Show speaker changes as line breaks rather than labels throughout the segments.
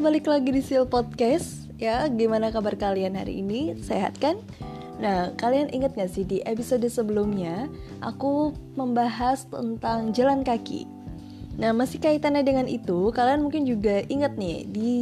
balik lagi di Seal Podcast Ya, gimana kabar kalian hari ini? Sehat kan? Nah, kalian ingat gak sih di episode sebelumnya Aku membahas tentang jalan kaki Nah, masih kaitannya dengan itu Kalian mungkin juga ingat nih Di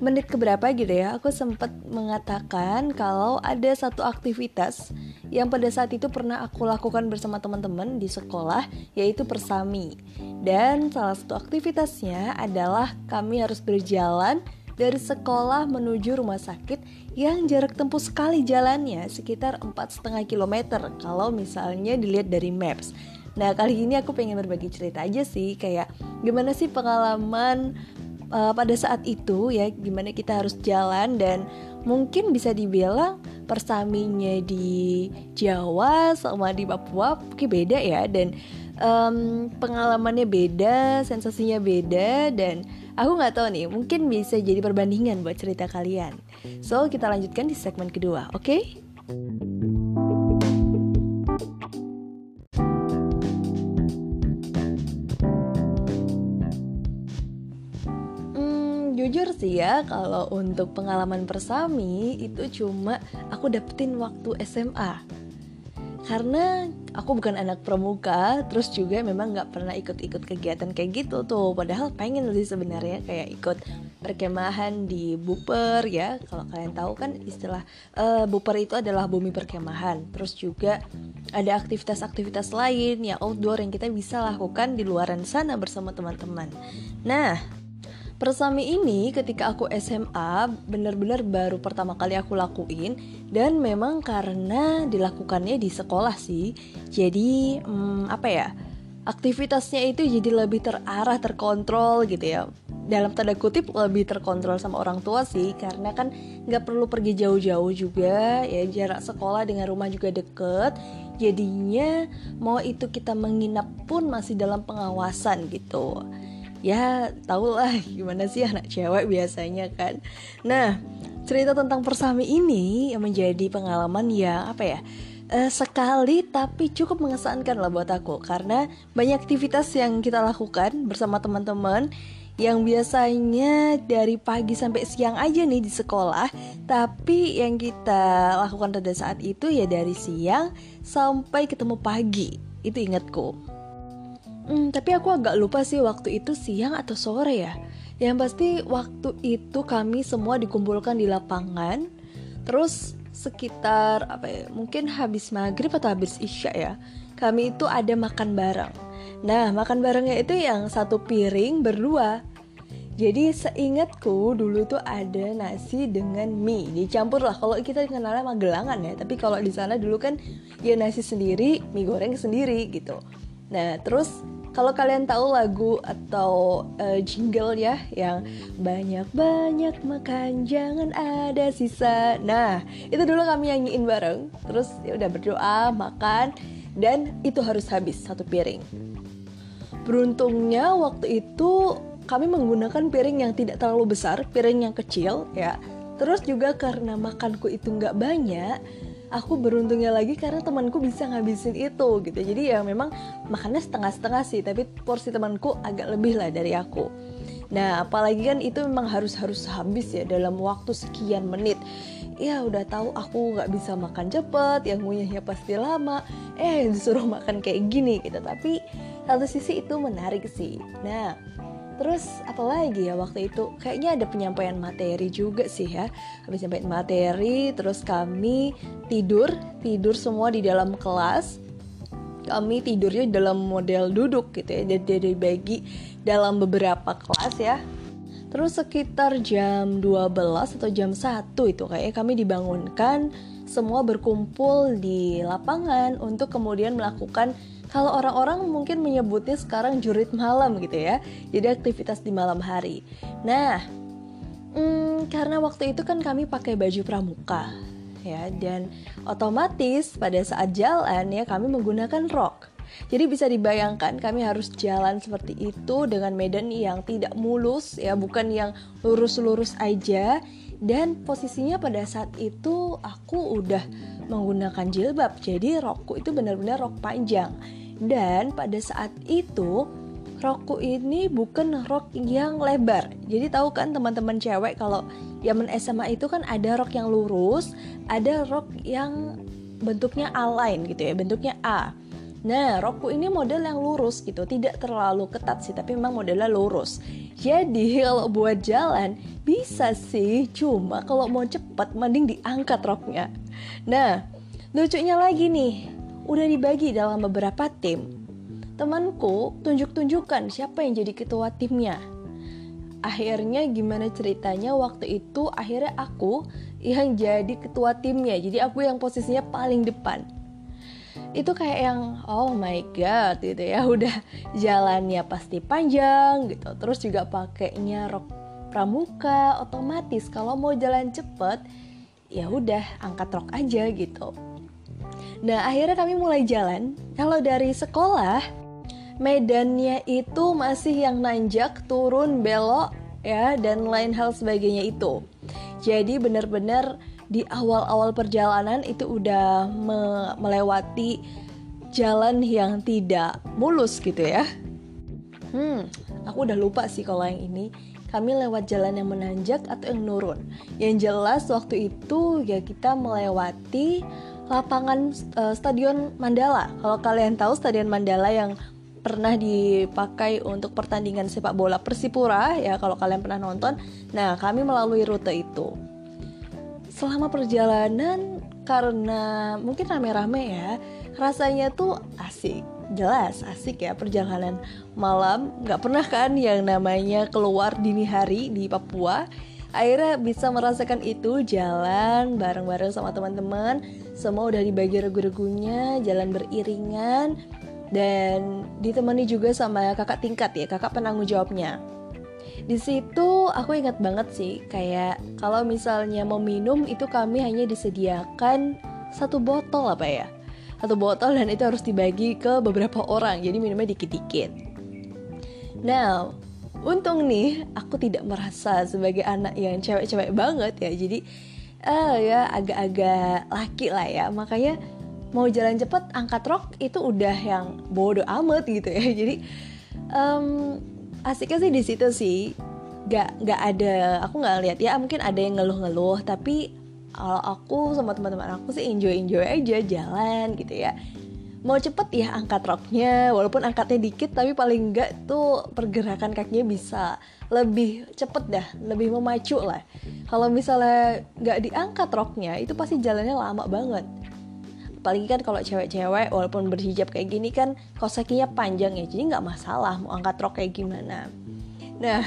menit keberapa gitu ya Aku sempat mengatakan kalau ada satu aktivitas Yang pada saat itu pernah aku lakukan bersama teman-teman di sekolah Yaitu persami Dan salah satu aktivitasnya adalah kami harus berjalan dari sekolah menuju rumah sakit yang jarak tempuh sekali jalannya sekitar 4,5 km kalau misalnya dilihat dari maps. Nah kali ini aku pengen berbagi cerita aja sih kayak gimana sih pengalaman uh, pada saat itu ya gimana kita harus jalan dan mungkin bisa dibilang persaminya di Jawa sama di Papua mungkin beda ya dan um, pengalamannya beda, sensasinya beda dan aku nggak tahu nih, mungkin bisa jadi perbandingan buat cerita kalian. So kita lanjutkan di segmen kedua, oke? Okay? Sih ya kalau untuk pengalaman persami itu cuma aku dapetin waktu SMA karena aku bukan anak pramuka terus juga memang nggak pernah ikut-ikut kegiatan kayak gitu tuh. Padahal pengen sih sebenarnya kayak ikut perkemahan di buper ya. Kalau kalian tahu kan istilah uh, buper itu adalah bumi perkemahan. Terus juga ada aktivitas-aktivitas lain yang outdoor yang kita bisa lakukan di luaran sana bersama teman-teman. Nah Persami ini ketika aku SMA benar-benar baru pertama kali aku lakuin dan memang karena dilakukannya di sekolah sih. Jadi hmm, apa ya? Aktivitasnya itu jadi lebih terarah, terkontrol gitu ya. Dalam tanda kutip lebih terkontrol sama orang tua sih karena kan nggak perlu pergi jauh-jauh juga ya jarak sekolah dengan rumah juga deket jadinya mau itu kita menginap pun masih dalam pengawasan gitu ya tau lah gimana sih anak cewek biasanya kan. Nah cerita tentang persami ini menjadi pengalaman yang apa ya uh, sekali tapi cukup mengesankan lah buat aku. Karena banyak aktivitas yang kita lakukan bersama teman-teman yang biasanya dari pagi sampai siang aja nih di sekolah. Tapi yang kita lakukan pada saat itu ya dari siang sampai ketemu pagi. Itu ingatku Hmm, tapi aku agak lupa sih waktu itu siang atau sore ya. Yang pasti waktu itu kami semua dikumpulkan di lapangan. Terus sekitar apa ya? Mungkin habis maghrib atau habis isya ya. Kami itu ada makan bareng. Nah, makan barengnya itu yang satu piring berdua. Jadi seingatku dulu tuh ada nasi dengan mie dicampur lah. Kalau kita kenalnya Magelangan ya, tapi kalau di sana dulu kan ya nasi sendiri, mie goreng sendiri gitu. Nah terus kalau kalian tahu lagu atau uh, jingle ya yang banyak-banyak makan jangan ada sisa. Nah, itu dulu kami nyanyiin bareng. Terus ya udah berdoa, makan dan itu harus habis satu piring. Beruntungnya waktu itu kami menggunakan piring yang tidak terlalu besar, piring yang kecil ya. Terus juga karena makanku itu nggak banyak, aku beruntungnya lagi karena temanku bisa ngabisin itu gitu. Jadi ya memang makannya setengah-setengah sih tapi porsi temanku agak lebih lah dari aku. Nah apalagi kan itu memang harus harus habis ya dalam waktu sekian menit. Ya udah tahu aku nggak bisa makan cepet yang ngunyahnya pasti lama. Eh disuruh makan kayak gini gitu. Tapi satu sisi itu menarik sih. Nah Terus apalagi ya waktu itu? Kayaknya ada penyampaian materi juga sih ya. Habis penyampaian materi terus kami tidur Tidur semua di dalam kelas. Kami tidurnya dalam model duduk gitu ya Jadi dibagi dalam beberapa kelas ya. Terus sekitar jam 12 atau jam 1 itu kayaknya kami dibangunkan Semua berkumpul di lapangan untuk kemudian melakukan kalau orang-orang mungkin menyebutnya sekarang jurit malam gitu ya. Jadi aktivitas di malam hari. Nah, hmm, karena waktu itu kan kami pakai baju pramuka ya dan otomatis pada saat jalan ya kami menggunakan rok. Jadi bisa dibayangkan kami harus jalan seperti itu dengan medan yang tidak mulus ya, bukan yang lurus-lurus aja dan posisinya pada saat itu aku udah menggunakan jilbab. Jadi rokku itu benar-benar rok panjang dan pada saat itu rokku ini bukan rok yang lebar. Jadi tahu kan teman-teman cewek kalau zaman SMA itu kan ada rok yang lurus, ada rok yang bentuknya A line gitu ya, bentuknya A. Nah, rokku ini model yang lurus gitu, tidak terlalu ketat sih, tapi memang modelnya lurus. Jadi kalau buat jalan bisa sih, cuma kalau mau cepet mending diangkat roknya. Nah, lucunya lagi nih, udah dibagi dalam beberapa tim temanku tunjuk-tunjukkan siapa yang jadi ketua timnya. Akhirnya gimana ceritanya waktu itu akhirnya aku yang jadi ketua timnya. Jadi aku yang posisinya paling depan. Itu kayak yang oh my god gitu ya udah jalannya pasti panjang gitu. Terus juga pakainya rok pramuka otomatis kalau mau jalan cepet ya udah angkat rok aja gitu. Nah akhirnya kami mulai jalan. Kalau dari sekolah medannya itu masih yang nanjak, turun, belok ya dan lain hal sebagainya itu. Jadi benar-benar di awal-awal perjalanan itu udah me melewati jalan yang tidak mulus gitu ya. Hmm, aku udah lupa sih kalau yang ini kami lewat jalan yang menanjak atau yang nurun. Yang jelas waktu itu ya kita melewati lapangan uh, Stadion Mandala. Kalau kalian tahu Stadion Mandala yang pernah dipakai untuk pertandingan sepak bola Persipura ya kalau kalian pernah nonton. Nah, kami melalui rute itu. Selama perjalanan karena mungkin rame-rame ya, rasanya tuh asik. Jelas asik ya perjalanan malam. Nggak pernah kan yang namanya keluar dini hari di Papua. Akhirnya bisa merasakan itu jalan bareng-bareng sama teman-teman. Semua udah dibagi regu-regunya, jalan beriringan. Dan ditemani juga sama kakak tingkat ya kakak penanggung jawabnya. Di situ aku ingat banget sih kayak kalau misalnya mau minum itu kami hanya disediakan satu botol apa ya? Satu botol dan itu harus dibagi ke beberapa orang jadi minumnya dikit-dikit. Now untung nih aku tidak merasa sebagai anak yang cewek-cewek banget ya. Jadi uh, ya agak-agak laki lah ya. Makanya mau jalan cepet angkat rok itu udah yang bodoh amat gitu ya. Jadi um, asiknya sih di situ sih. Nggak nggak ada aku nggak lihat ya mungkin ada yang ngeluh-ngeluh tapi kalau aku sama teman-teman aku sih enjoy enjoy aja jalan gitu ya mau cepet ya angkat roknya walaupun angkatnya dikit tapi paling enggak tuh pergerakan kakinya bisa lebih cepet dah lebih memacu lah. Kalau misalnya nggak diangkat roknya itu pasti jalannya lama banget. Apalagi kan kalau cewek-cewek walaupun berhijab kayak gini kan kosakinya panjang ya jadi nggak masalah mau angkat rok kayak gimana. Nah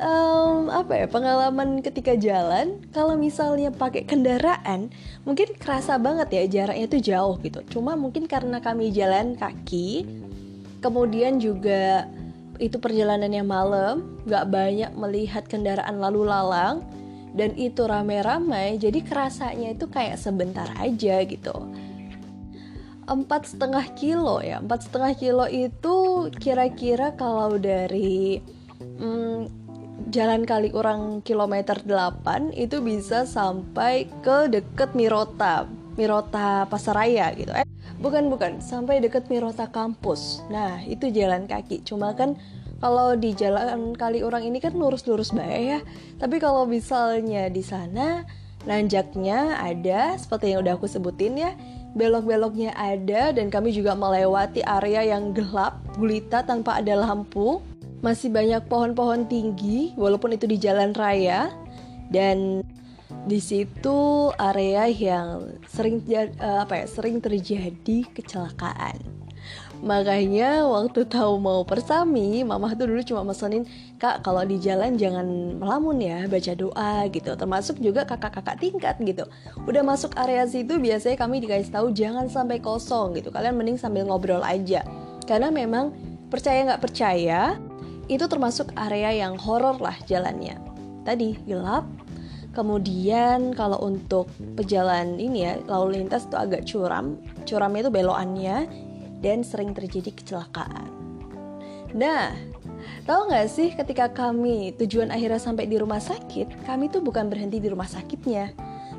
um, apa ya pengalaman ketika jalan kalau misalnya pakai kendaraan mungkin kerasa banget ya jaraknya itu jauh gitu. Cuma mungkin karena kami jalan kaki kemudian juga itu perjalanannya malam nggak banyak melihat kendaraan lalu lalang dan itu rame-rame jadi kerasanya itu kayak sebentar aja gitu. Empat setengah kilo ya empat setengah kilo itu kira-kira kalau dari hmm, jalan kali orang kilometer 8 itu bisa sampai ke deket Mirota Mirota Pasaraya gitu. Eh bukan bukan sampai deket Mirota kampus. Nah itu jalan kaki. Cuma kan kalau di jalan kali orang ini kan lurus-lurus baik ya. Tapi kalau misalnya di sana nanjaknya ada seperti yang udah aku sebutin ya. Belok-beloknya ada dan kami juga melewati area yang gelap gulita tanpa ada lampu masih banyak pohon-pohon tinggi walaupun itu di jalan raya dan di situ area yang sering eh, apa ya sering terjadi kecelakaan Makanya waktu tahu mau persami, mama tuh dulu cuma mesenin, "Kak, kalau di jalan jangan melamun ya, baca doa gitu." Termasuk juga kakak-kakak tingkat gitu. Udah masuk area situ biasanya kami dikasih tahu jangan sampai kosong gitu. Kalian mending sambil ngobrol aja. Karena memang percaya nggak percaya, itu termasuk area yang horor lah jalannya. Tadi gelap, Kemudian kalau untuk pejalan ini ya lalu lintas itu agak curam, curamnya itu belokannya dan sering terjadi kecelakaan. Nah, tahu nggak sih ketika kami tujuan akhirnya sampai di rumah sakit, kami tuh bukan berhenti di rumah sakitnya,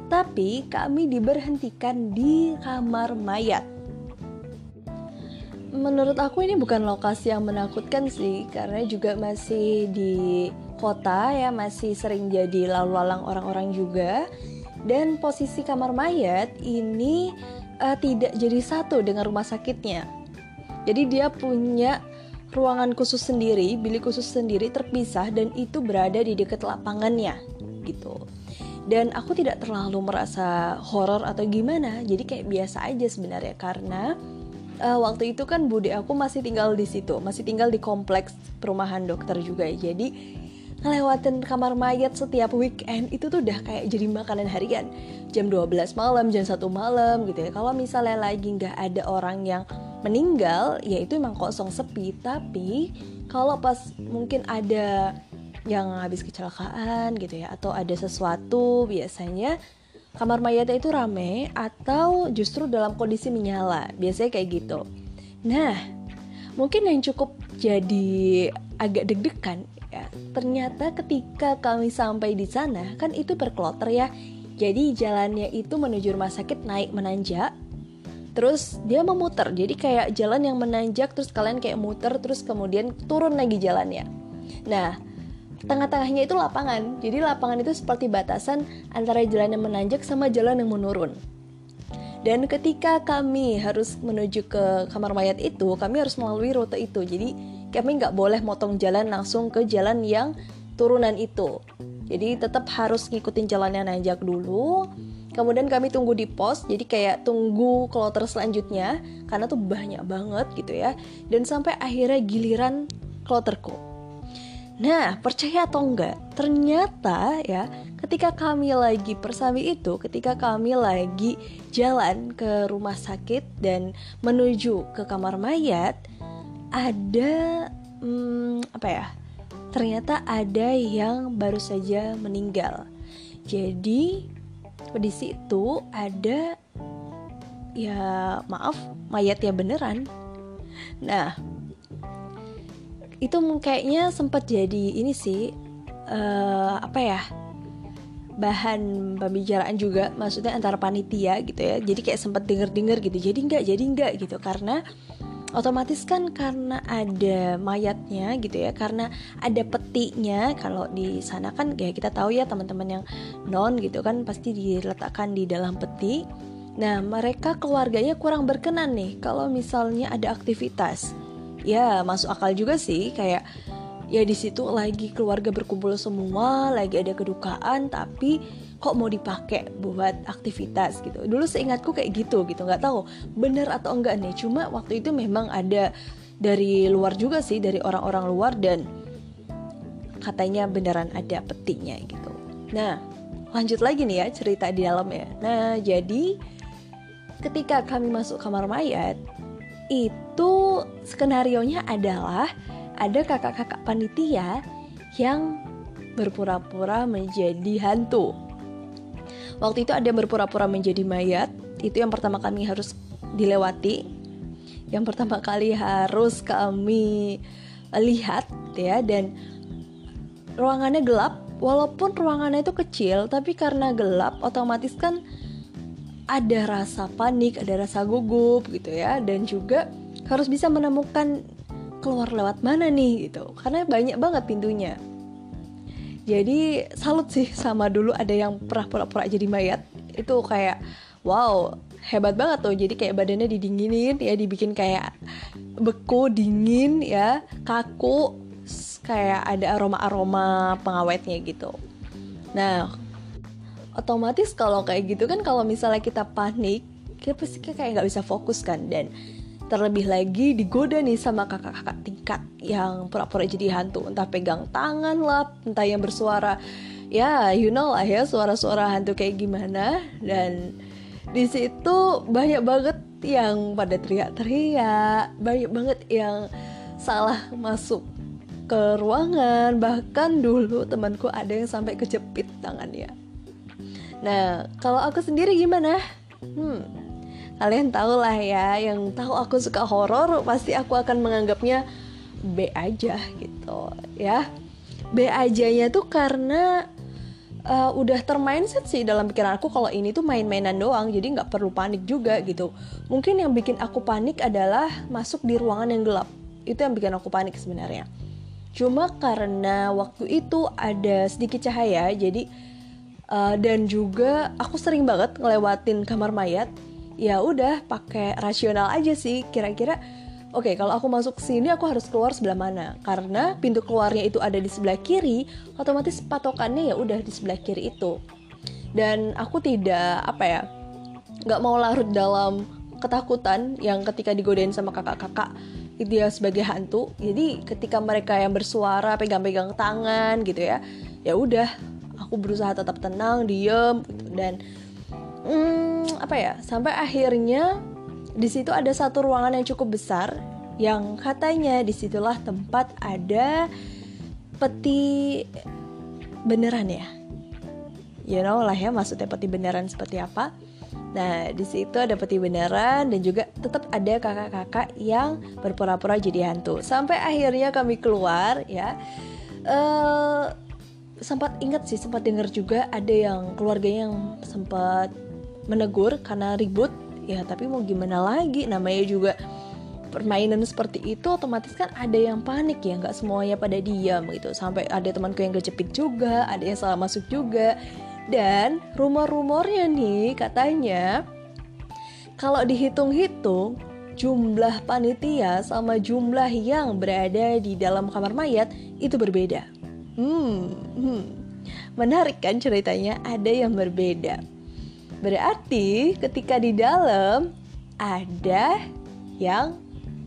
tapi kami diberhentikan di kamar mayat. Menurut aku ini bukan lokasi yang menakutkan sih karena juga masih di kota ya masih sering jadi lalu lalang orang-orang juga. Dan posisi kamar mayat ini uh, tidak jadi satu dengan rumah sakitnya. Jadi dia punya ruangan khusus sendiri bilik khusus sendiri terpisah dan itu berada di dekat lapangannya gitu. Dan aku tidak terlalu merasa horor atau gimana jadi kayak biasa aja sebenarnya karena uh, waktu itu kan bude aku masih tinggal di situ, masih tinggal di kompleks perumahan dokter juga. Jadi ngelewatin kamar mayat setiap weekend itu tuh udah kayak jadi makanan harian. Jam 12 malam, jam 1 malam gitu ya. Kalau misalnya lagi nggak ada orang yang meninggal, ya itu emang kosong sepi. Tapi kalau pas mungkin ada yang habis kecelakaan gitu ya atau ada sesuatu biasanya kamar mayatnya itu rame atau justru dalam kondisi menyala. Biasanya kayak gitu. Nah, mungkin yang cukup jadi agak deg-degan ya. Ternyata ketika kami sampai di sana kan itu berkloter ya. Jadi jalannya itu menuju rumah sakit naik menanjak. Terus dia memutar. Jadi kayak jalan yang menanjak terus kalian kayak muter terus kemudian turun lagi jalannya. Nah, tengah-tengahnya itu lapangan. Jadi lapangan itu seperti batasan antara jalan yang menanjak sama jalan yang menurun. Dan ketika kami harus menuju ke kamar mayat itu, kami harus melalui rute itu. Jadi kami nggak boleh motong jalan langsung ke jalan yang turunan itu. Jadi tetap harus ngikutin jalan yang nanjak dulu. Kemudian kami tunggu di pos, jadi kayak tunggu kloter selanjutnya karena tuh banyak banget gitu ya. Dan sampai akhirnya giliran kloterku. Nah, percaya atau enggak, ternyata ya ketika kami lagi persami itu, ketika kami lagi jalan ke rumah sakit dan menuju ke kamar mayat, ada hmm, apa ya? Ternyata ada yang baru saja meninggal. Jadi di situ ada ya maaf mayat ya beneran. Nah, itu kayaknya sempat jadi ini sih uh, apa ya bahan pembicaraan juga maksudnya antara panitia gitu ya. Jadi kayak sempat denger denger gitu jadi enggak jadi enggak gitu. Karena otomatis kan karena ada mayatnya gitu ya karena ada petinya kalau di sana kan kayak kita tahu ya teman-teman yang non gitu kan pasti diletakkan di dalam peti. Nah mereka keluarganya kurang berkenan nih kalau misalnya ada aktivitas ya masuk akal juga sih kayak ya di situ lagi keluarga berkumpul semua lagi ada kedukaan tapi kok mau dipakai buat aktivitas gitu. Dulu seingatku kayak gitu gitu. Nggak tahu bener atau enggak nih. Cuma waktu itu memang ada dari luar juga sih dari orang-orang luar dan katanya beneran ada petinya gitu. Nah lanjut lagi nih ya cerita di dalam ya. Nah jadi ketika kami masuk kamar mayat itu skenario nya adalah ada kakak-kakak panitia yang berpura-pura menjadi hantu. Waktu itu ada yang berpura-pura menjadi mayat, itu yang pertama kami harus dilewati. Yang pertama kali harus kami lihat ya dan ruangannya gelap walaupun ruangannya itu kecil tapi karena gelap otomatis kan ada rasa panik, ada rasa gugup gitu ya dan juga harus bisa menemukan keluar lewat mana nih gitu. Karena banyak banget pintunya. Jadi salut sih sama dulu ada yang pernah pura-pura jadi mayat. Itu kayak wow, hebat banget tuh. Jadi kayak badannya didinginin ya, dibikin kayak beku, dingin ya, kaku kayak ada aroma-aroma pengawetnya gitu. Nah, otomatis kalau kayak gitu kan kalau misalnya kita panik kita pasti kayak nggak bisa fokus kan dan terlebih lagi digoda nih sama kakak-kakak tingkat yang pura-pura jadi hantu. Entah pegang tangan lah entah yang bersuara ya you know lah ya suara-suara hantu kayak gimana. Dan di situ banyak banget yang pada teriak-teriak banyak banget yang salah masuk ke ruangan. Bahkan dulu temanku ada yang sampai kejepit tangannya. Nah, kalau aku sendiri gimana? Hmm, kalian tahu lah ya, yang tahu aku suka horor pasti aku akan menganggapnya B aja gitu ya. B aja nya tuh karena uh, udah termindset sih dalam pikiran aku kalau ini tuh main-mainan doang jadi nggak perlu panik juga gitu. Mungkin yang bikin aku panik adalah masuk di ruangan yang gelap. Itu yang bikin aku panik sebenarnya. Cuma karena waktu itu ada sedikit cahaya jadi uh, dan juga aku sering banget ngelewatin kamar mayat ya udah pakai rasional aja sih kira-kira. Oke okay, kalau aku masuk sini aku harus keluar sebelah mana? Karena pintu keluarnya itu ada di sebelah kiri otomatis patokannya ya udah di sebelah kiri itu. Dan aku tidak apa ya nggak mau larut dalam ketakutan yang ketika digodain sama kakak-kakak itu ya sebagai hantu. Jadi ketika mereka yang bersuara pegang-pegang tangan gitu ya ya udah aku berusaha tetap tenang diem gitu. dan hmm, apa ya sampai akhirnya di situ ada satu ruangan yang cukup besar yang katanya di situlah tempat ada peti beneran ya. You know lah ya maksudnya peti beneran seperti apa. Nah, di situ ada peti beneran dan juga tetap ada kakak-kakak yang berpura-pura jadi hantu. Sampai akhirnya kami keluar ya. Uh, sempat ingat sih, sempat dengar juga ada yang keluarganya yang sempat menegur karena ribut ya tapi mau gimana lagi? Namanya juga permainan seperti itu otomatis kan ada yang panik ya nggak semuanya pada diam gitu. Sampai ada temanku yang kejepit juga ada yang salah masuk juga. Dan rumor-rumornya nih katanya kalau dihitung-hitung jumlah panitia sama jumlah yang berada di dalam kamar mayat itu berbeda. Hmm, hmm. menarik kan ceritanya? Ada yang berbeda Berarti ketika di dalam ada yang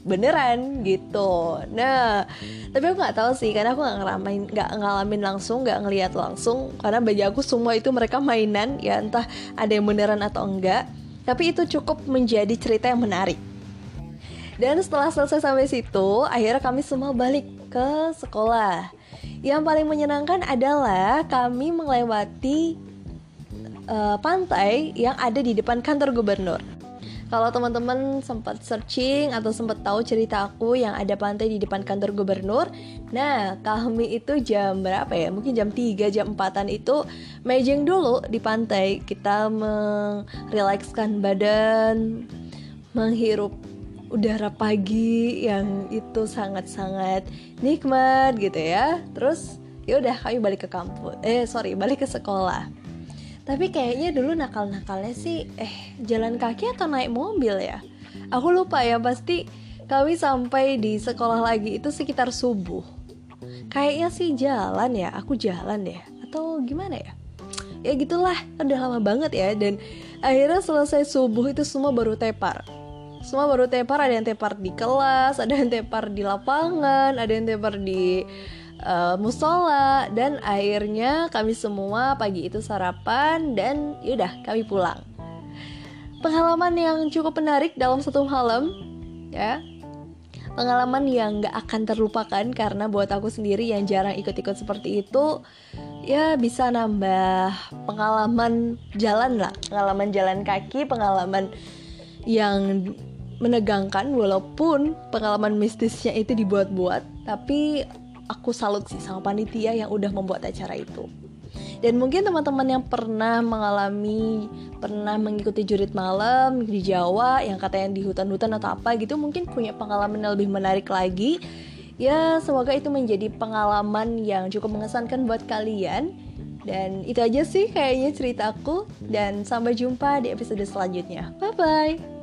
beneran gitu. Nah, tapi aku nggak tahu sih karena aku nggak ngalamin nggak ngalamin langsung, nggak ngelihat langsung karena bagi aku semua itu mereka mainan ya entah ada yang beneran atau enggak. Tapi itu cukup menjadi cerita yang menarik. Dan setelah selesai sampai situ, akhirnya kami semua balik ke sekolah. Yang paling menyenangkan adalah kami melewati uh, pantai yang ada di depan kantor gubernur. Kalau teman-teman sempat searching atau sempat tahu cerita aku yang ada pantai di depan kantor gubernur, nah kami itu jam berapa ya? Mungkin jam 3, jam 4-an itu mejeng dulu di pantai. Kita merilekskan badan, menghirup udara pagi yang itu sangat-sangat nikmat gitu ya. Terus ya udah kami balik ke kampus. Eh sorry, balik ke sekolah tapi kayaknya dulu nakal-nakalnya sih eh jalan kaki atau naik mobil ya? Aku lupa ya pasti kami sampai di sekolah lagi itu sekitar subuh. Kayaknya sih jalan ya aku jalan ya atau gimana ya? Ya gitulah udah lama banget ya. Dan akhirnya selesai subuh itu semua baru tepar. Semua baru tepar ada yang tepar di kelas ada yang tepar di lapangan ada yang tepar di uh, musola dan akhirnya kami semua pagi itu sarapan dan yaudah kami pulang. Pengalaman yang cukup menarik dalam satu malam ya. Pengalaman yang gak akan terlupakan karena buat aku sendiri yang jarang ikut-ikut seperti itu ya bisa nambah pengalaman jalan lah, pengalaman jalan kaki, pengalaman yang menegangkan walaupun pengalaman mistisnya itu dibuat-buat tapi aku salut sih sama panitia yang udah membuat acara itu. Dan mungkin teman-teman yang pernah mengalami pernah mengikuti jurit malam di Jawa yang katanya di hutan-hutan atau apa gitu mungkin punya pengalaman yang lebih menarik lagi. Ya semoga itu menjadi pengalaman yang cukup mengesankan buat kalian. Dan itu aja sih kayaknya ceritaku dan sampai jumpa di episode selanjutnya. Bye bye